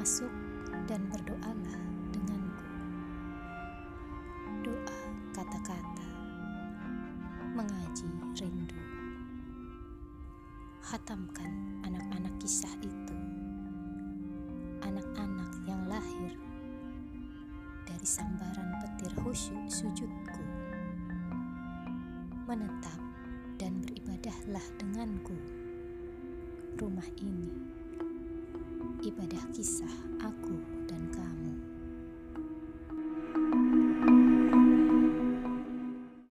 Masuk dan berdoalah denganku. Doa kata-kata mengaji rindu. Hatamkan anak-anak kisah itu. Anak-anak yang lahir dari sambaran petir khusyuk sujudku. Menetap dan beribadahlah denganku. Rumah ini ibadah kisah aku